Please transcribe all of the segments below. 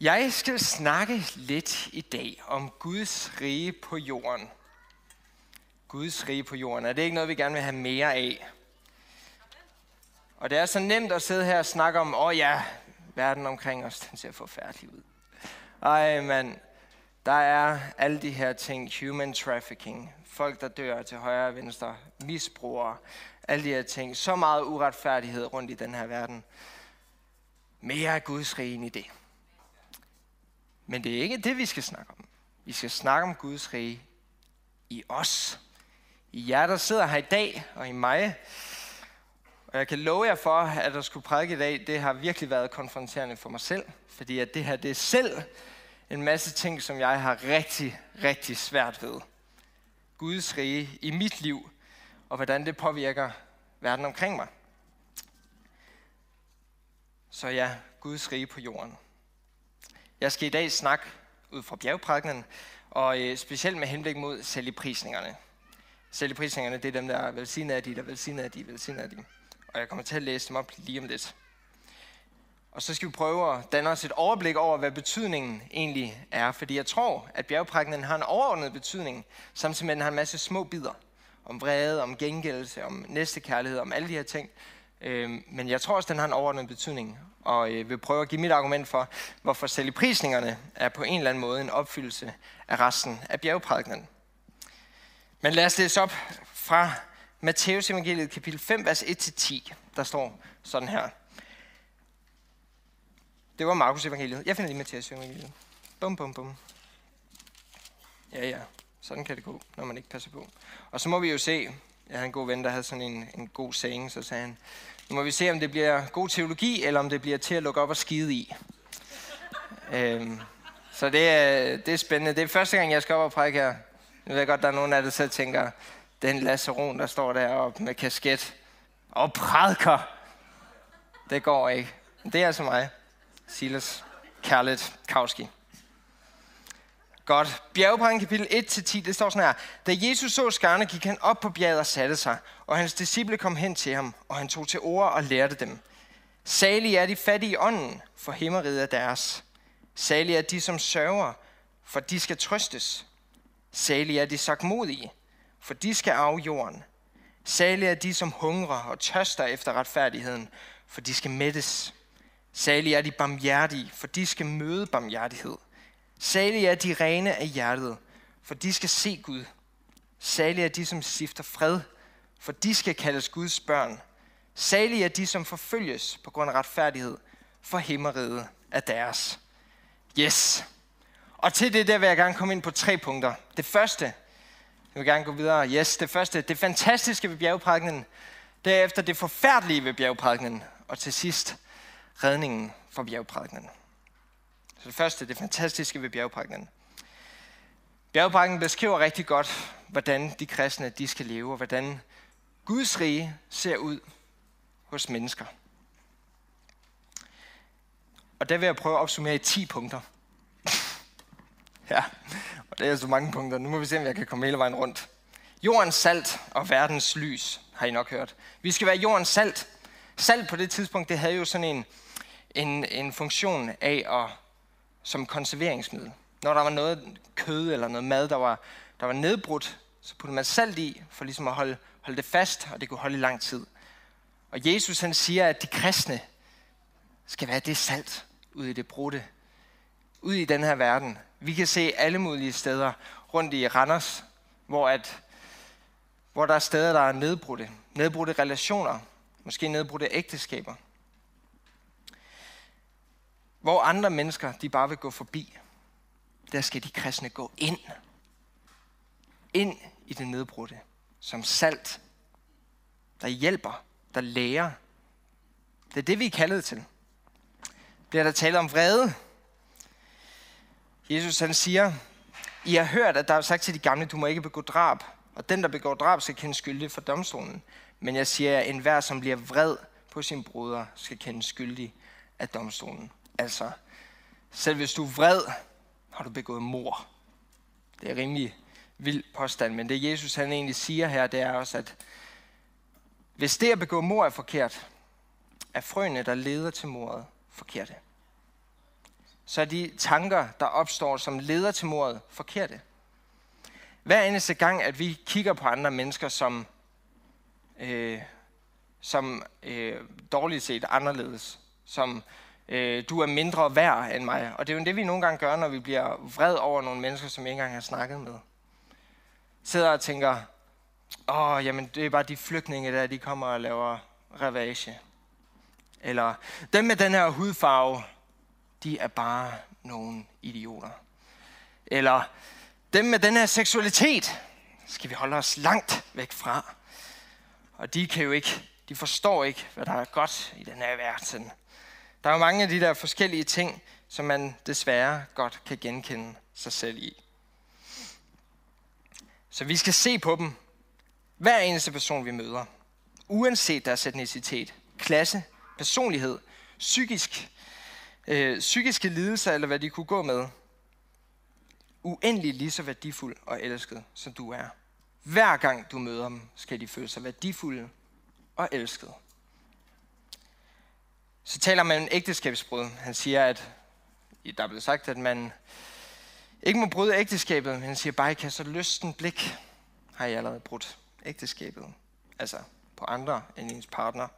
Jeg skal snakke lidt i dag om Guds rige på jorden. Guds rige på jorden. Er det ikke noget, vi gerne vil have mere af? Og det er så nemt at sidde her og snakke om, åh oh ja, verden omkring os, den ser forfærdelig ud. Ej, mand, der er alle de her ting, human trafficking, folk, der dør til højre og venstre, misbrugere, alle de her ting. Så meget uretfærdighed rundt i den her verden. Mere af Guds rige i det. Men det er ikke det, vi skal snakke om. Vi skal snakke om Guds rige i os. I jer, der sidder her i dag, og i mig. Og jeg kan love jer for, at der skulle prædike i dag, det har virkelig været konfronterende for mig selv. Fordi at det her, det er selv en masse ting, som jeg har rigtig, rigtig svært ved. Guds rige i mit liv, og hvordan det påvirker verden omkring mig. Så ja, Guds rige på jorden. Jeg skal i dag snakke ud fra bjergprædikkenen, og øh, specielt med henblik mod sælgeprisningerne. Sælgeprisningerne, det er dem, der er velsignet af de, der er velsignet af de, velsignet af de. Og jeg kommer til at læse dem op lige om lidt. Og så skal vi prøve at danne os et overblik over, hvad betydningen egentlig er. Fordi jeg tror, at bjergprægnen har en overordnet betydning, samtidig med at den har en masse små bidder. Om vrede, om gengældelse, om næstekærlighed, om alle de her ting. Øh, men jeg tror også, den har en overordnet betydning og øh, vil prøve at give mit argument for, hvorfor selvprisningerne er på en eller anden måde en opfyldelse af resten af bjergprædikenen. Men lad os læse op fra Matteus evangeliet kapitel 5, vers 1-10. Der står sådan her. Det var Markus evangeliet. Jeg finder lige Matteus evangeliet. Bum, bum, bum. Ja, ja. Sådan kan det gå, når man ikke passer på. Og så må vi jo se, jeg havde en god ven, der havde sådan en, en god saying, så sagde han, nu må vi se, om det bliver god teologi, eller om det bliver til at lukke op og skide i. øhm, så det er, det er spændende. Det er første gang, jeg skal op og prædike her. Jeg ved godt, der er nogen af jer, der tænker, den Lazaron, der står deroppe med kasket og prædiker. Det går ikke. Det er altså mig, Silas Kærlet Kowski. Godt. Bjergprædiken kapitel 1-10, det står sådan her. Da Jesus så skarne, gik han op på bjerget og satte sig, og hans disciple kom hen til ham, og han tog til ord og lærte dem. Salige er de fattige i ånden, for himmeriget er deres. Salige er de, som sørger, for de skal trøstes. Salige er de sagmodige, for de skal arve jorden. Salige er de, som hungrer og tørster efter retfærdigheden, for de skal mættes. Salige er de barmhjertige, for de skal møde barmhjertighed. Salige er de rene af hjertet, for de skal se Gud. Salige er de, som stifter fred, for de skal kaldes Guds børn. Salige er de, som forfølges på grund af retfærdighed, for himmeriget er deres. Yes. Og til det der vil jeg gerne komme ind på tre punkter. Det første, jeg vil gerne gå videre. Yes, det første, det fantastiske ved bjergprædikkenen. Derefter det forfærdelige ved bjergprædikkenen. Og til sidst, redningen for bjergprædikkenen. For det første, det fantastiske ved bjergprædikkenen. Bjergprædikkenen beskriver rigtig godt, hvordan de kristne de skal leve, og hvordan Guds rige ser ud hos mennesker. Og der vil jeg prøve at opsummere i 10 punkter. ja, og det er så mange punkter. Nu må vi se, om jeg kan komme hele vejen rundt. Jordens salt og verdens lys, har I nok hørt. Vi skal være jordens salt. Salt på det tidspunkt, det havde jo sådan en, en, en funktion af at som konserveringsmiddel. Når der var noget kød eller noget mad, der var, der var nedbrudt, så puttede man salt i, for ligesom at holde, holde det fast, og det kunne holde i lang tid. Og Jesus han siger, at de kristne skal være det salt ud i det brudte. Ud i den her verden. Vi kan se alle mulige steder rundt i Randers, hvor, at, hvor der er steder, der er nedbrudte. Nedbrudte relationer. Måske nedbrudte ægteskaber. Hvor andre mennesker, de bare vil gå forbi, der skal de kristne gå ind. Ind i det nedbrudte. Som salt, der hjælper, der lærer. Det er det, vi er kaldet til. Bliver der tale om vrede? Jesus han siger, I har hørt, at der er sagt til de gamle, du må ikke begå drab. Og den, der begår drab, skal kende skyldig for domstolen. Men jeg siger, at enhver, som bliver vred på sin bruder, skal kende skyldig af domstolen. Altså, selv hvis du er vred, har du begået mor. Det er rimelig vild påstand, men det Jesus han egentlig siger her, det er også, at hvis det at begå mor er forkert, er frøene, der leder til mordet, forkerte. så er de tanker, der opstår, som leder til mordet, forkerte. Hver eneste gang, at vi kigger på andre mennesker som, øh, som øh, dårligt set anderledes, som øh, du er mindre værd end mig. Og det er jo det, vi nogle gange gør, når vi bliver vred over nogle mennesker, som vi ikke engang har snakket med. Sidder og tænker, åh, jamen det er bare de flygtninge der, de kommer og laver ravage. Eller dem med den her hudfarve, de er bare nogle idioter. Eller dem med den her seksualitet, skal vi holde os langt væk fra. Og de kan jo ikke, de forstår ikke, hvad der er godt i den her verden. Der er jo mange af de der forskellige ting, som man desværre godt kan genkende sig selv i. Så vi skal se på dem, hver eneste person vi møder, uanset deres etnicitet, klasse, personlighed, psykisk, øh, psykiske lidelser eller hvad de kunne gå med, uendelig lige så værdifuld og elsket, som du er. Hver gang du møder dem, skal de føle sig værdifulde og elskede. Så taler man om ægteskabsbrud. Han siger, at der er blevet sagt, at man ikke må bryde ægteskabet, men han siger bare, at så lysten blik har jeg allerede brudt ægteskabet. Altså på andre end ens partner.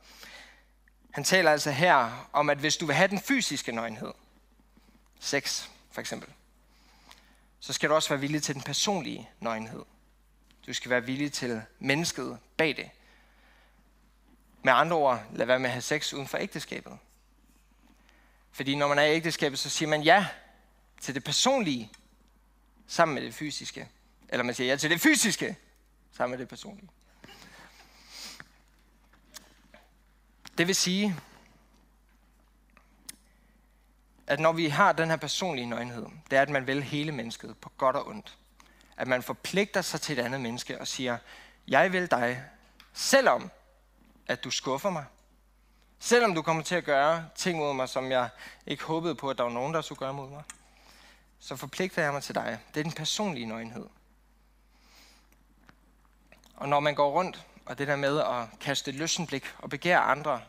Han taler altså her om, at hvis du vil have den fysiske nøgenhed, sex for eksempel, så skal du også være villig til den personlige nøgenhed. Du skal være villig til mennesket bag det. Med andre ord, lad være med at have sex uden for ægteskabet. Fordi når man er i ægteskabet, så siger man ja til det personlige sammen med det fysiske. Eller man siger ja til det fysiske sammen med det personlige. Det vil sige, at når vi har den her personlige nøgenhed, det er, at man vil hele mennesket på godt og ondt. At man forpligter sig til et andet menneske og siger, jeg vil dig, selvom at du skuffer mig. Selvom du kommer til at gøre ting mod mig, som jeg ikke håbede på, at der var nogen, der skulle gøre mod mig. Så forpligter jeg mig til dig. Det er den personlige nøgenhed. Og når man går rundt, og det der med at kaste løssenblik og begære andre,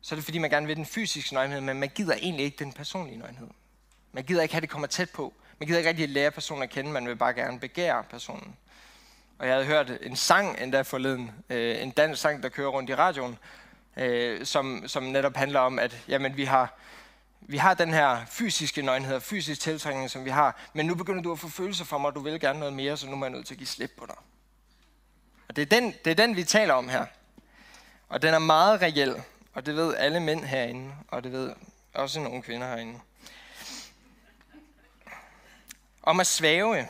så er det fordi, man gerne vil den fysiske nøgenhed, men man gider egentlig ikke den personlige nøgenhed. Man gider ikke have, det kommer tæt på. Man gider ikke rigtig lære personen at kende, man vil bare gerne begære personen. Og jeg havde hørt en sang endda forleden, øh, en dansk sang, der kører rundt i radioen, øh, som, som netop handler om, at jamen, vi har, vi har den her fysiske nøgenhed, fysisk tiltrækning, som vi har, men nu begynder du at få følelser for mig, og du vil gerne noget mere, så nu er jeg nødt til at give slip på dig. Og det er den, det er den vi taler om her. Og den er meget reel, og det ved alle mænd herinde, og det ved også nogle kvinder herinde. Om at svæve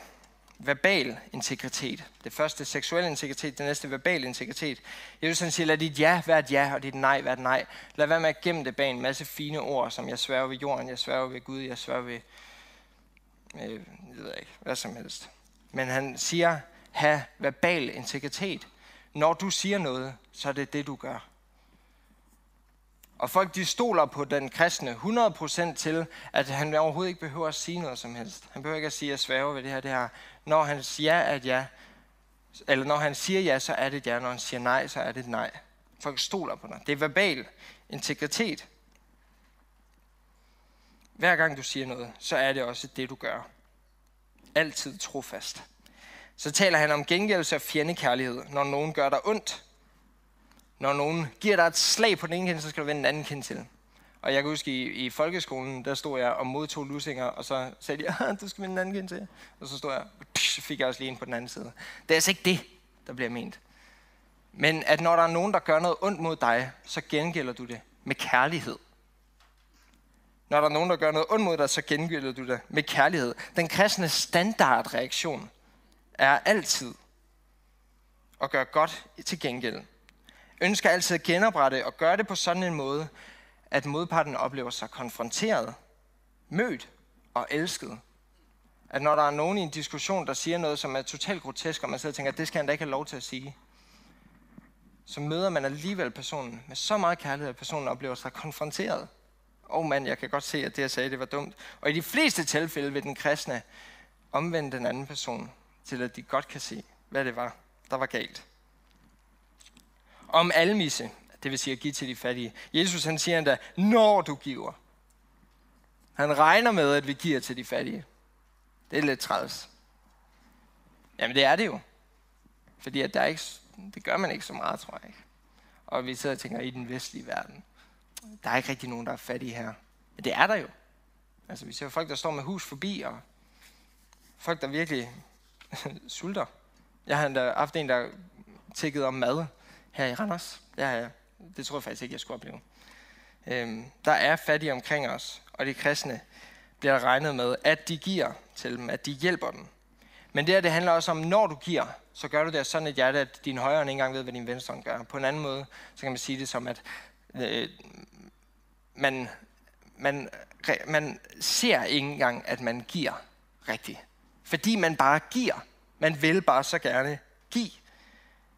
verbal integritet. Det første seksuel integritet, det næste verbal integritet. Jesus han siger, lad dit ja være et ja, og dit nej være et nej. Lad være med at gemme det bag en masse fine ord, som jeg sværger ved jorden, jeg sværger ved Gud, jeg sværger ved, øh, jeg ved ikke, hvad som helst. Men han siger, have verbal integritet. Når du siger noget, så er det det, du gør. Og folk de stoler på den kristne 100% til, at han overhovedet ikke behøver at sige noget som helst. Han behøver ikke at sige, at jeg sværger ved det her, det her. Når han siger at ja, eller når han siger ja, så er det ja. Når han siger nej, så er det nej. Folk stoler på dig. Det er verbal integritet. Hver gang du siger noget, så er det også det, du gør. Altid trofast. Så taler han om gengældelse og fjendekærlighed, når nogen gør dig ondt. Når nogen giver dig et slag på den ene kind, så skal du vende den anden kind til. Og jeg kan huske, i, i folkeskolen, der stod jeg og modtog lusinger, og så sagde de, du skal vende den anden kind til. Og så stod jeg, og fik jeg også lige en på den anden side. Det er altså ikke det, der bliver ment. Men at når der er nogen, der gør noget ondt mod dig, så gengælder du det med kærlighed. Når der er nogen, der gør noget ondt mod dig, så gengælder du det med kærlighed. Den kristne standardreaktion er altid at gøre godt til gengæld. Ønsker altid at genoprette og gøre det på sådan en måde, at modparten oplever sig konfronteret, mødt og elsket. At når der er nogen i en diskussion, der siger noget, som er totalt grotesk, og man sidder og tænker, at det skal han da ikke have lov til at sige, så møder man alligevel personen med så meget kærlighed, at personen oplever sig konfronteret. Åh oh mand, jeg kan godt se, at det jeg sagde, det var dumt. Og i de fleste tilfælde vil den kristne omvende den anden person til at de godt kan se, hvad det var, der var galt. Om almisse, det vil sige at give til de fattige. Jesus han siger endda, når du giver. Han regner med, at vi giver til de fattige. Det er lidt træls. Jamen det er det jo. Fordi at der er ikke, det gør man ikke så meget, tror jeg ikke. Og vi sidder og tænker, i den vestlige verden, der er ikke rigtig nogen, der er fattige her. Men det er der jo. Altså vi ser folk, der står med hus forbi, og folk, der virkelig sulter. Jeg har endda haft en, der tækkede om mad her i Randers. Det, har jeg, det tror jeg faktisk ikke, jeg skulle opleve. Øhm, der er fattige omkring os, og de kristne bliver regnet med, at de giver til dem, at de hjælper dem. Men det her, det handler også om, når du giver, så gør du det sådan et hjerte, at din højre ikke engang ved, hvad din venstre gør. På en anden måde, så kan man sige det som, at øh, man, man, man ser ikke engang, at man giver rigtigt. Fordi man bare giver. Man vil bare så gerne give.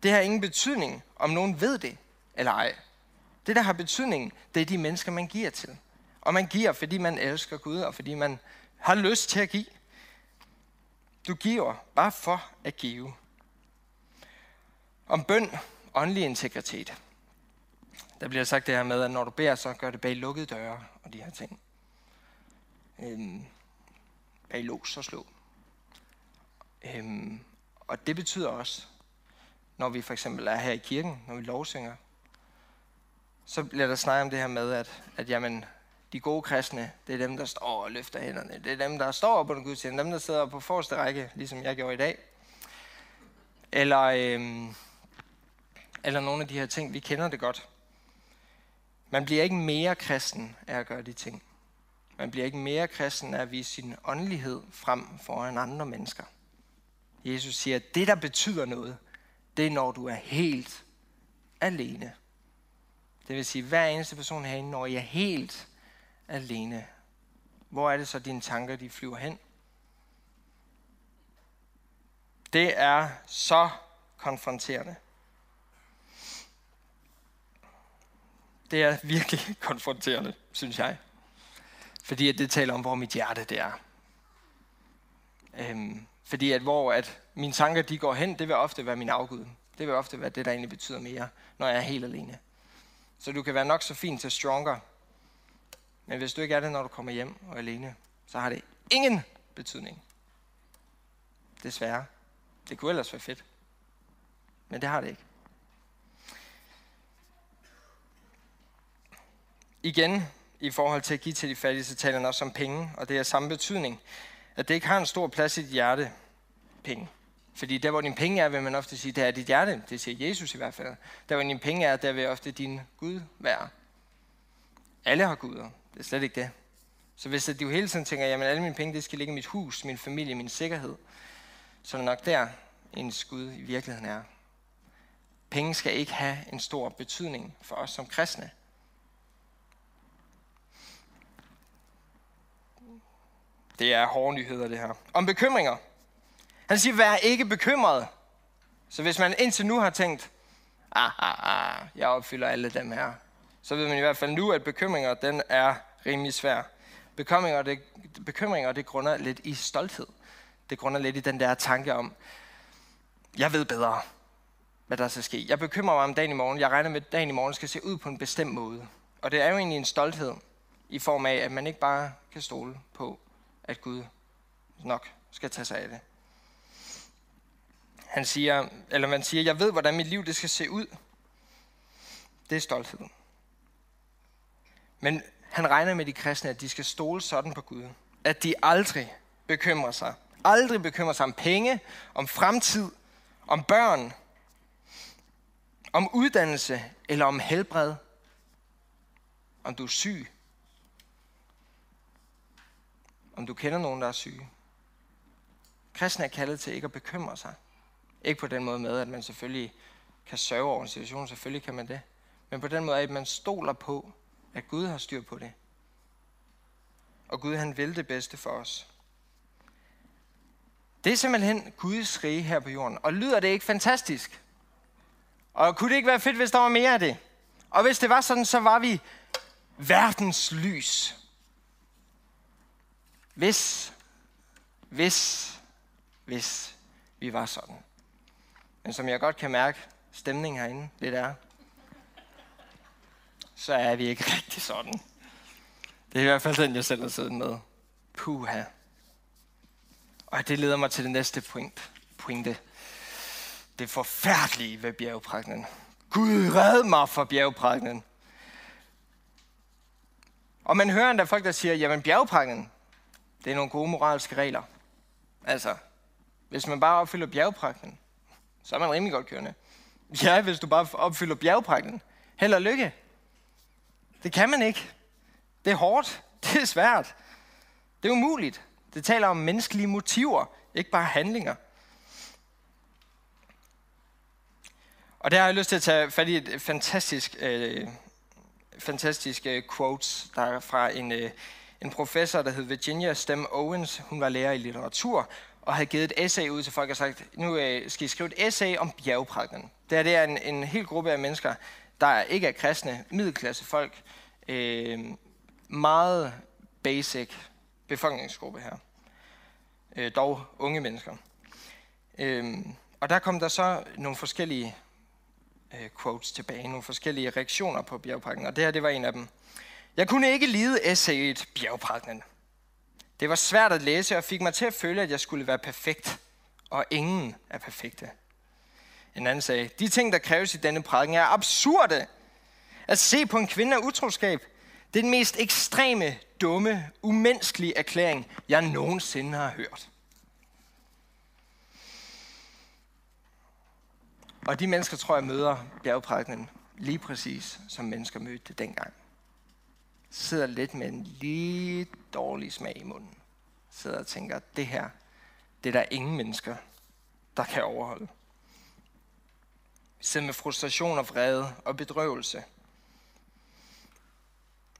Det har ingen betydning, om nogen ved det eller ej. Det, der har betydning, det er de mennesker, man giver til. Og man giver, fordi man elsker Gud, og fordi man har lyst til at give. Du giver bare for at give. Om bøn, åndelig integritet. Der bliver sagt det her med, at når du beder, så gør det bag lukkede døre og de her ting. Øhm, bag lås og slå. Øhm, og det betyder også, når vi for eksempel er her i kirken, når vi lovsynger, så bliver der snakket om det her med, at, at jamen, de gode kristne, det er dem, der står og løfter hænderne. Det er dem, der står på den gudstjeneste. Dem, der sidder på forreste række, ligesom jeg gjorde i dag. Eller, øhm, eller nogle af de her ting, vi kender det godt. Man bliver ikke mere kristen af at gøre de ting. Man bliver ikke mere kristen af at vise sin åndelighed frem foran andre mennesker. Jesus siger, at det, der betyder noget, det er, når du er helt alene. Det vil sige, hver eneste person herinde, når jeg er helt alene, hvor er det så, dine tanker de flyver hen? Det er så konfronterende. Det er virkelig konfronterende, synes jeg. Fordi at det taler om, hvor mit hjerte det er. Øhm, fordi at hvor at mine tanker de går hen, det vil ofte være min afgud. Det vil ofte være det, der egentlig betyder mere, når jeg er helt alene. Så du kan være nok så fin til stronger, men hvis du ikke er det, når du kommer hjem og er alene, så har det ingen betydning. Desværre. Det kunne ellers være fedt. Men det har det ikke. Igen, i forhold til at give til de fattige, så taler han også om penge, og det er samme betydning, at det ikke har en stor plads i dit hjerte, penge. Fordi der, hvor din penge er, vil man ofte sige, det er dit hjerte. Det siger Jesus i hvert fald. Der, hvor din penge er, der vil ofte din Gud være. Alle har guder. Det er slet ikke det. Så hvis du hele tiden tænker, jamen alle mine penge, det skal ligge i mit hus, min familie, min sikkerhed, så er det nok der, ens Gud i virkeligheden er. Penge skal ikke have en stor betydning for os som kristne. Det er hårde nyheder, det her. Om bekymringer. Han siger, vær ikke bekymret. Så hvis man indtil nu har tænkt, ah, ah, ah, jeg opfylder alle dem her, så ved man i hvert fald nu, at bekymringer, den er rimelig svær. Bekymringer, det, bekymringer, det grunder lidt i stolthed. Det grunder lidt i den der tanke om, jeg ved bedre, hvad der skal ske. Jeg bekymrer mig om dagen i morgen. Jeg regner med, at dagen i morgen skal se ud på en bestemt måde. Og det er jo egentlig en stolthed i form af, at man ikke bare kan stole på, at Gud nok skal tage sig af det. Han siger, eller man siger, jeg ved, hvordan mit liv det skal se ud. Det er stolthed. Men han regner med de kristne, at de skal stole sådan på Gud. At de aldrig bekymrer sig. Aldrig bekymrer sig om penge, om fremtid, om børn, om uddannelse eller om helbred. Om du er syg. Om du kender nogen, der er syge. Kristne er kaldet til ikke at bekymre sig. Ikke på den måde med, at man selvfølgelig kan sørge over en situation, selvfølgelig kan man det. Men på den måde, at man stoler på, at Gud har styr på det. Og Gud han vil det bedste for os. Det er simpelthen Guds rige her på jorden. Og lyder det ikke fantastisk? Og kunne det ikke være fedt, hvis der var mere af det? Og hvis det var sådan, så var vi verdens lys. Hvis, hvis, hvis vi var sådan. Men som jeg godt kan mærke, stemningen herinde lidt er, så er vi ikke rigtig sådan. Det er i hvert fald den, jeg selv har siddet med. Puha. Og det leder mig til det næste point, pointe. Det forfærdelige ved bjergprægnen. Gud, red mig fra bjergprægnen. Og man hører endda folk, der siger, jamen bjergprægnen, det er nogle gode moralske regler. Altså, hvis man bare opfylder bjergprægnen, så er man rimelig godt kørende. Ja, hvis du bare opfylder bjergprægnen. Held og lykke. Det kan man ikke. Det er hårdt. Det er svært. Det er umuligt. Det taler om menneskelige motiver, ikke bare handlinger. Og der har jeg lyst til at tage fat i et fantastisk, øh, fantastisk øh, quotes, der er fra en, øh, en professor, der hed Virginia Stem Owens. Hun var lærer i litteratur, og havde givet et essay ud til folk og sagt, nu øh, skal I skrive et essay om bjergprægten. Det, er, det er en, en hel gruppe af mennesker, der ikke er kristne, middelklasse folk, øh, meget basic befolkningsgruppe her. Øh, dog unge mennesker. Øh, og der kom der så nogle forskellige øh, quotes tilbage, nogle forskellige reaktioner på bjergpakken, og det her det var en af dem. Jeg kunne ikke lide essayet Bjergpakken. Det var svært at læse og fik mig til at føle, at jeg skulle være perfekt, og ingen er perfekte. En anden sagde, de ting, der kræves i denne prædiken, er absurde. At se på en kvinde af utroskab, det er den mest ekstreme, dumme, umenneskelige erklæring, jeg nogensinde har hørt. Og de mennesker, tror jeg, møder bjergprædikkenen lige præcis, som mennesker mødte det dengang. Sidder lidt med en lige dårlig smag i munden. Sidder og tænker, det her, det er der ingen mennesker, der kan overholde. Vi Sidder med frustration og vrede og bedrøvelse.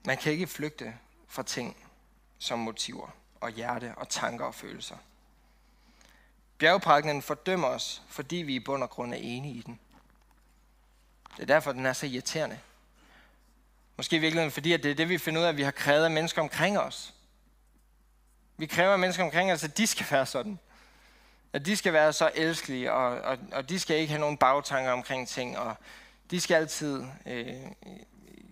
Man kan ikke flygte fra ting som motiver og hjerte og tanker og følelser. Bjergprædikkenen fordømmer os, fordi vi i bund og grund er enige i den. Det er derfor, den er så irriterende. Måske i virkeligheden fordi, at det er det, vi finder ud af, at vi har krævet af mennesker omkring os. Vi kræver af mennesker omkring os, at de skal være sådan. At de skal være så elskelige, og, og, og de skal ikke have nogen bagtanker omkring ting, og de skal altid øh,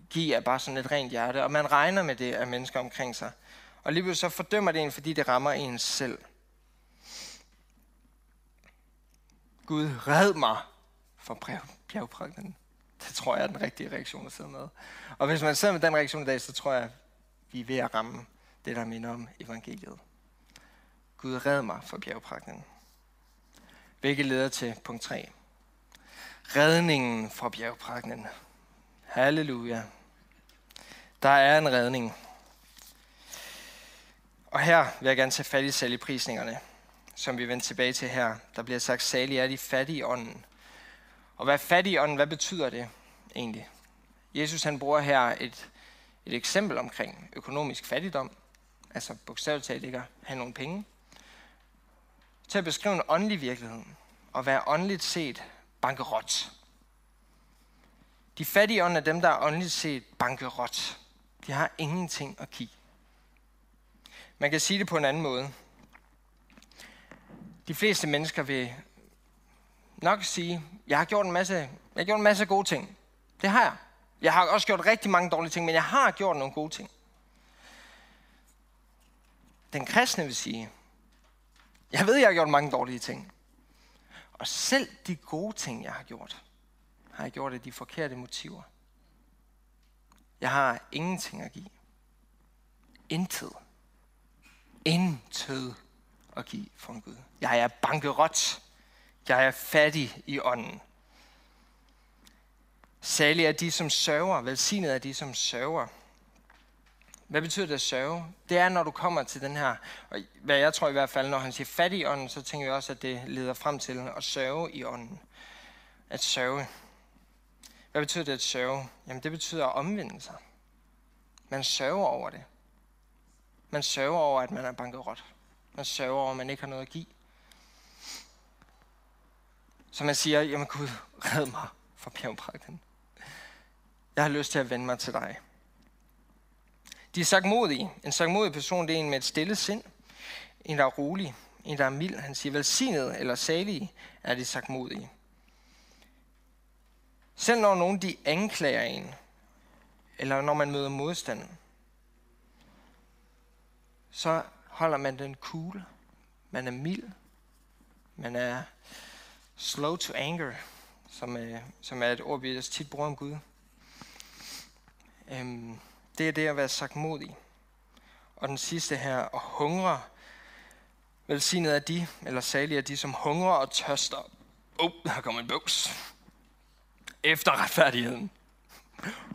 give af bare sådan et rent hjerte. Og man regner med det af mennesker omkring sig. Og lige så fordømmer det en, fordi det rammer en selv. Gud, red mig fra bjergprægten. Det tror jeg er den rigtige reaktion at sidde med. Og hvis man sidder med den reaktion i dag, så tror jeg, vi er ved at ramme det, der minder om evangeliet. Gud, red mig fra bjergprægten. Hvilket leder til punkt 3. Redningen fra bjergprægten. Halleluja. Der er en redning. Og her vil jeg gerne tage fat i sælgeprisningerne som vi vender tilbage til her. Der bliver sagt, salig er de fattige i ånden. Og hvad fattig i ånden, hvad betyder det egentlig? Jesus han bruger her et, et eksempel omkring økonomisk fattigdom, altså bogstaveligt talt ikke at have nogle penge, til at beskrive en åndelig virkelighed og være åndeligt set bankerot. De fattige ånd er dem, der er åndeligt set bankerot. De har ingenting at give. Man kan sige det på en anden måde. De fleste mennesker vil nok sige, jeg har gjort en masse, jeg har gjort en masse gode ting. Det har jeg. Jeg har også gjort rigtig mange dårlige ting, men jeg har gjort nogle gode ting. Den kristne vil sige, jeg ved, jeg har gjort mange dårlige ting. Og selv de gode ting, jeg har gjort, har jeg gjort af de forkerte motiver. Jeg har ingenting at give. Intet. Intet at give for en Gud. Jeg er bankerot. Jeg er fattig i ånden. Særligt er de, som sørger. Velsignet er de, som sørger. Hvad betyder det at sørge? Det er, når du kommer til den her, og hvad jeg tror i hvert fald, når han siger fattig i ånden, så tænker jeg også, at det leder frem til at sørge i ånden. At sørge. Hvad betyder det at sørge? Jamen det betyder at omvende sig. Man sørger over det. Man sørger over, at man er bankerot. Man sørger over, at man ikke har noget at give. Så man siger, jamen Gud, red mig fra bjergprægten. Jeg har lyst til at vende mig til dig. De er sagmodige. En sagmodig person, det er en med et stille sind. En, der er rolig. En, der er mild. Han siger, velsignet eller salige er de sagmodige. Selv når nogen de anklager en, eller når man møder modstand, så holder man den cool. Man er mild. Man er slow to anger, som, øh, som er et ord, vi tit bruger om Gud. Øhm, det er det at være sagt modig. Og den sidste her, at hungre. Velsignet af de, eller salige af de, som hungrer og tørster. Åh, oh, der kommer en bøvs. Efter retfærdigheden.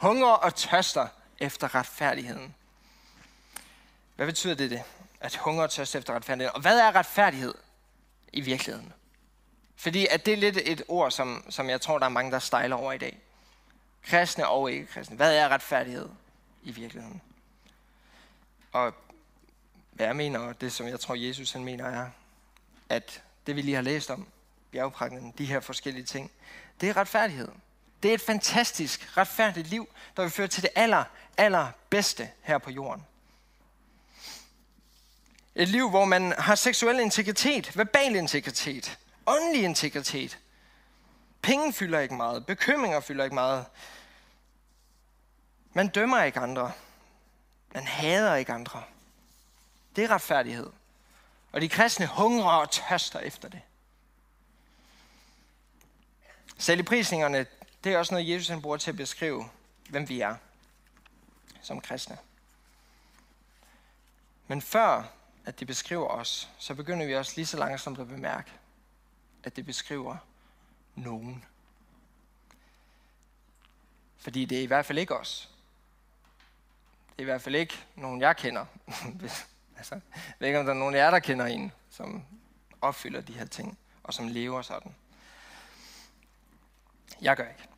Hunger og tørster efter retfærdigheden. Hvad betyder det, det? At hunger og tørste efter retfærdigheden. Og hvad er retfærdighed i virkeligheden? Fordi at det er lidt et ord, som, som jeg tror, der er mange, der stejler over i dag. Kristne og ikke kristne. Hvad er retfærdighed i virkeligheden? Og hvad jeg mener, og det som jeg tror, Jesus han mener, er, at det vi lige har læst om, bjergprægten, de her forskellige ting, det er retfærdighed. Det er et fantastisk, retfærdigt liv, der vil føre til det aller, aller bedste her på jorden. Et liv, hvor man har seksuel integritet, verbal integritet, åndelig integritet. Penge fylder ikke meget, bekymringer fylder ikke meget. Man dømmer ikke andre. Man hader ikke andre. Det er retfærdighed. Og de kristne hungrer og tørster efter det. Selvprisningerne, det er også noget, Jesus han bruger til at beskrive, hvem vi er som kristne. Men før at de beskriver os, så begynder vi også lige så langsomt at bemærke, at det beskriver nogen. Fordi det er i hvert fald ikke os. Det er i hvert fald ikke nogen, jeg kender. altså, jeg ved ikke, om der er nogen af jer, der kender en, som opfylder de her ting, og som lever sådan. Jeg gør ikke.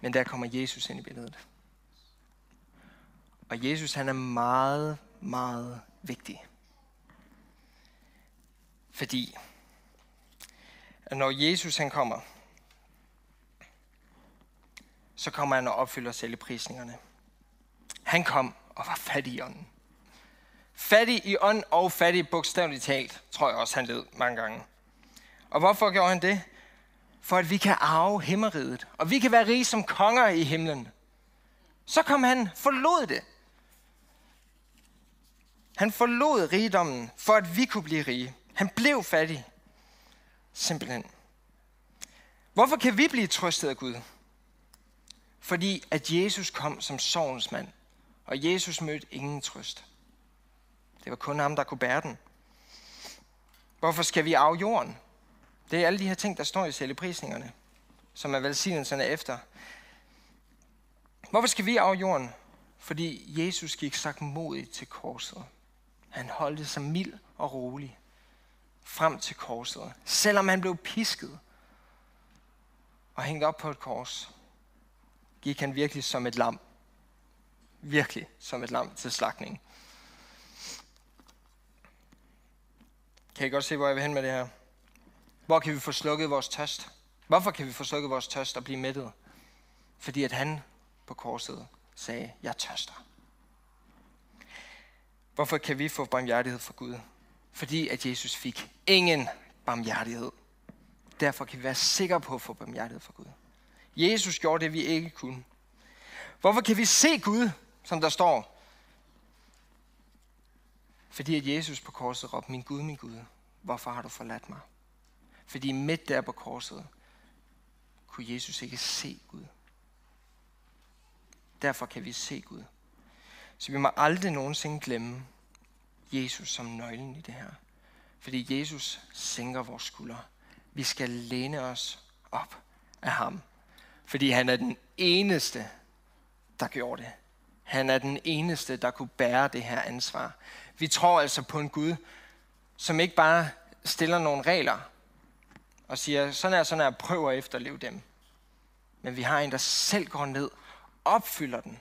Men der kommer Jesus ind i billedet. Og Jesus han er meget, meget vigtig. Fordi at når Jesus han kommer, så kommer han og opfylder selvprisningerne. Han kom og var fattig i ånden. Fattig i ånd og fattig bogstaveligt talt, tror jeg også, han led mange gange. Og hvorfor gjorde han det? For at vi kan arve himmeriget, og vi kan være rige som konger i himlen. Så kom han, forlod det. Han forlod rigdommen, for at vi kunne blive rige. Han blev fattig. Simpelthen. Hvorfor kan vi blive trøstet af Gud? Fordi at Jesus kom som sovens mand, og Jesus mødte ingen trøst. Det var kun ham, der kunne bære den. Hvorfor skal vi af jorden? Det er alle de her ting, der står i selvprisningerne, som er velsignelserne efter. Hvorfor skal vi af jorden? Fordi Jesus gik sagt modigt til korset. Han holdte sig mild og rolig frem til korset. Selvom han blev pisket og hængt op på et kors, gik han virkelig som et lam. Virkelig som et lam til slagning. Kan I godt se, hvor jeg vil hen med det her? Hvor kan vi få slukket vores tørst? Hvorfor kan vi få slukket vores tørst og blive mættet? Fordi at han på korset sagde, jeg tørster. Hvorfor kan vi få barmhjertighed fra Gud? Fordi at Jesus fik ingen barmhjertighed. Derfor kan vi være sikre på at få barmhjertighed fra Gud. Jesus gjorde det, vi ikke kunne. Hvorfor kan vi se Gud, som der står? Fordi at Jesus på korset råbte, min Gud, min Gud, hvorfor har du forladt mig? Fordi midt der på korset, kunne Jesus ikke se Gud. Derfor kan vi se Gud. Så vi må aldrig nogensinde glemme Jesus som nøglen i det her. Fordi Jesus sænker vores skuldre. Vi skal læne os op af ham. Fordi han er den eneste, der gjorde det. Han er den eneste, der kunne bære det her ansvar. Vi tror altså på en Gud, som ikke bare stiller nogle regler og siger, sådan er, sådan er, prøv at efterleve dem. Men vi har en, der selv går ned, opfylder den.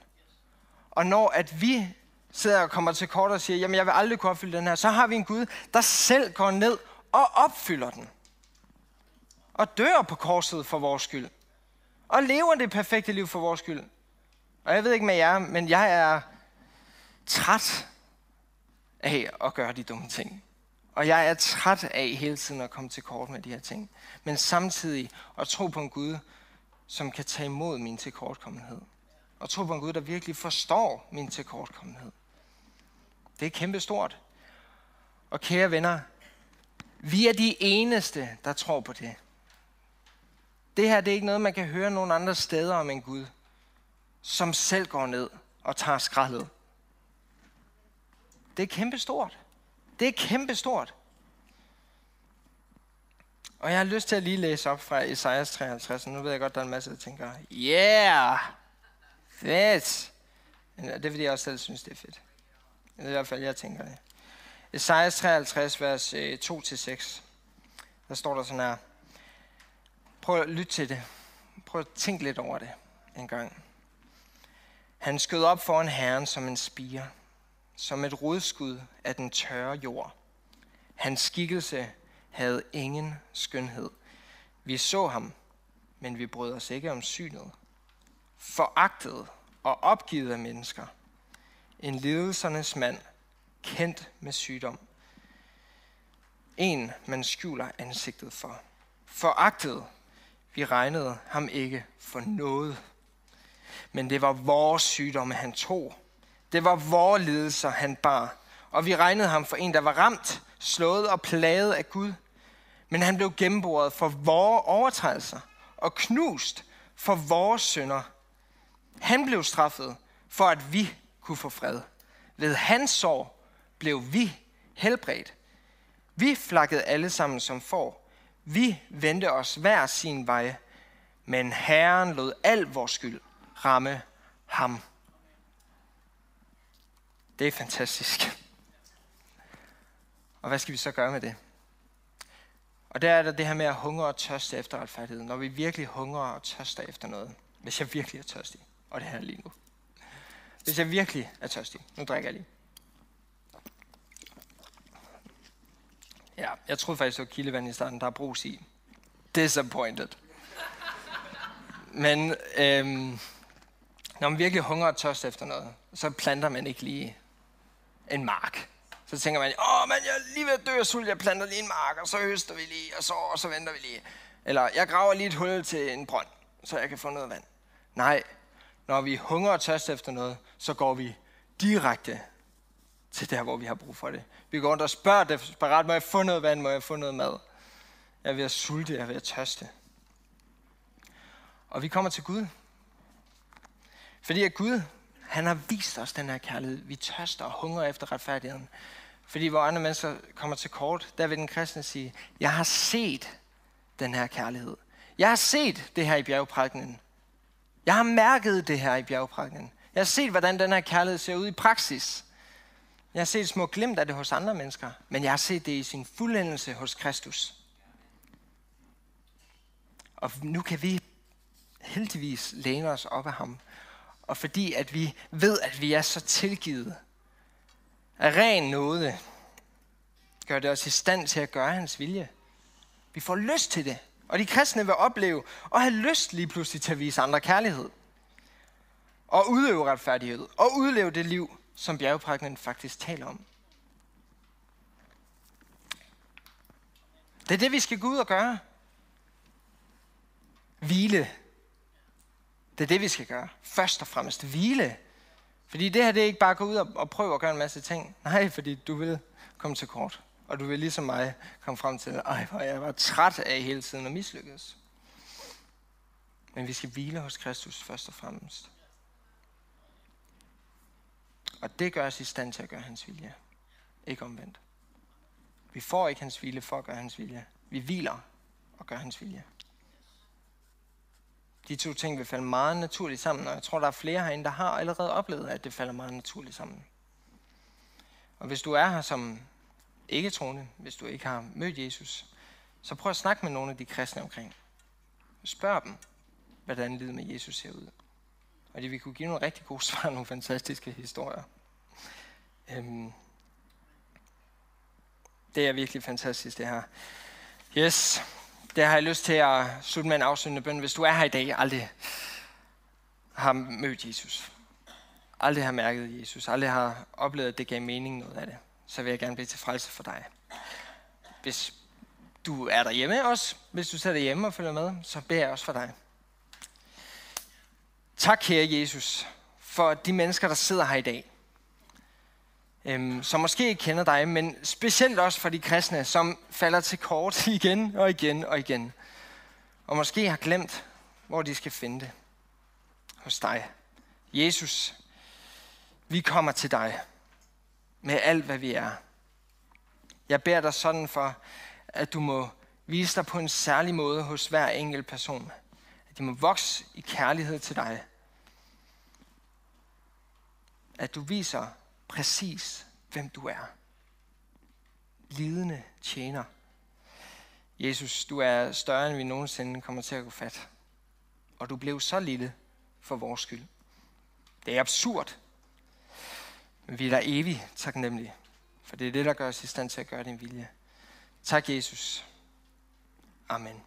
Og når at vi sidder og kommer til kort og siger, jamen jeg vil aldrig kunne opfylde den her, så har vi en Gud, der selv går ned og opfylder den. Og dør på korset for vores skyld. Og lever det perfekte liv for vores skyld. Og jeg ved ikke med jer, men jeg er træt af at gøre de dumme ting. Og jeg er træt af hele tiden at komme til kort med de her ting. Men samtidig at tro på en Gud, som kan tage imod min tilkortkommenhed. Og tro på en Gud, der virkelig forstår min tilkortkommenhed. Det er kæmpestort. Og kære venner, vi er de eneste, der tror på det. Det her det er ikke noget, man kan høre nogen andre steder om en Gud, som selv går ned og tager skraldet. Det er kæmpestort. Det er kæmpestort. Og jeg har lyst til at lige læse op fra Esajas 53. Nu ved jeg godt, der er en masse, der tænker, yeah, fedt. Det er fordi, jeg også selv synes, det er fedt. Det er i hvert fald, jeg tænker det. Esajas 53, vers øh, 2-6. Der står der sådan her. Prøv at lytte til det. Prøv at tænke lidt over det en gang. Han skød op foran Herren som en spire, som et rodskud af den tørre jord. Hans skikkelse havde ingen skønhed. Vi så ham, men vi brød os ikke om synet. Foragtet og opgivet af mennesker. En lidelsernes mand, kendt med sygdom. En, man skjuler ansigtet for. Foragtet, vi regnede ham ikke for noget. Men det var vores sygdomme, han tog. Det var vores lidelser, han bar. Og vi regnede ham for en, der var ramt, slået og plaget af Gud. Men han blev gennemboret for vores overtrædelser og knust for vores synder. Han blev straffet for, at vi kunne få fred. Ved hans sår blev vi helbredt. Vi flakkede alle sammen som får. Vi vendte os hver sin vej, men Herren lod al vores skyld ramme ham. Det er fantastisk. Og hvad skal vi så gøre med det? Og der er der det her med at hungre og tørste efter retfærdighed. Når vi virkelig hungrer og tørster efter noget. Hvis jeg virkelig er tørstig. Og det her lige nu. Hvis jeg virkelig er tørstig. Nu drikker jeg lige. Ja, jeg troede faktisk, det var kildevand i starten, der er brus i. Disappointed. Men øhm, når man virkelig hungrer og tørst efter noget, så planter man ikke lige en mark. Så tænker man, åh, men jeg er lige ved at dø af sult, jeg planter lige en mark, og så høster vi lige, og så, og så venter vi lige. Eller jeg graver lige et hul til en brønd, så jeg kan få noget vand. Nej, når vi hungrer og tørster efter noget, så går vi direkte til der, hvor vi har brug for det. Vi går rundt og spørger desperat, må jeg få noget vand, må jeg få noget mad? Jeg er ved at sulte, jeg er ved at tørste. Og vi kommer til Gud. Fordi at Gud, han har vist os den her kærlighed. Vi tørster og hungrer efter retfærdigheden. Fordi hvor andre mennesker kommer til kort, der vil den kristne sige, jeg har set den her kærlighed. Jeg har set det her i bjergprægningen. Jeg har mærket det her i bjergprægningen. Jeg har set, hvordan den her kærlighed ser ud i praksis. Jeg har set små glimt af det hos andre mennesker, men jeg har set det i sin fuldendelse hos Kristus. Og nu kan vi heldigvis læne os op af ham. Og fordi at vi ved, at vi er så tilgivet af ren nåde, gør det os i stand til at gøre hans vilje. Vi får lyst til det. Og de kristne vil opleve og have lyst lige pludselig til at vise andre kærlighed. Og udøve retfærdighed. Og udleve det liv, som bjergprægnen faktisk taler om. Det er det, vi skal gå ud og gøre. Hvile. Det er det, vi skal gøre. Først og fremmest hvile. Fordi det her, det er ikke bare at gå ud og, prøve at gøre en masse ting. Nej, fordi du vil komme til kort. Og du vil ligesom mig komme frem til, ej, hvor jeg var træt af hele tiden at mislykkes. Men vi skal hvile hos Kristus først og fremmest. Og det gør os i stand til at gøre hans vilje. Ikke omvendt. Vi får ikke hans vilje for at gøre hans vilje. Vi hviler og gør hans vilje. De to ting vil falde meget naturligt sammen, og jeg tror, der er flere herinde, der har allerede oplevet, at det falder meget naturligt sammen. Og hvis du er her som ikke troende, hvis du ikke har mødt Jesus, så prøv at snakke med nogle af de kristne omkring. Spørg dem, hvordan livet med Jesus ser ud. Og de vil kunne give nogle rigtig gode svar, nogle fantastiske historier. Øhm, det er virkelig fantastisk, det her. Yes, det har jeg lyst til at slutte med en afsøgende bøn. Hvis du er her i dag, aldrig har mødt Jesus, aldrig har mærket Jesus, aldrig har oplevet, at det gav mening noget af det, så vil jeg gerne blive til frelse for dig. Hvis du er derhjemme også, hvis du sidder hjemme og følger med, så beder jeg også for dig. Tak, kære Jesus, for de mennesker, der sidder her i dag. øhm, som måske ikke kender dig, men specielt også for de kristne, som falder til kort igen og igen og igen. Og måske har glemt, hvor de skal finde det. Hos dig. Jesus, vi kommer til dig med alt, hvad vi er. Jeg beder dig sådan for, at du må vise dig på en særlig måde hos hver enkelt person. At de må vokse i kærlighed til dig. At du viser præcis, hvem du er. Lidende tjener. Jesus, du er større, end vi nogensinde kommer til at gå fat. Og du blev så lille for vores skyld. Det er absurd. Men vi er der evigt taknemmelige. For det er det, der gør os i stand til at gøre din vilje. Tak, Jesus. Amen.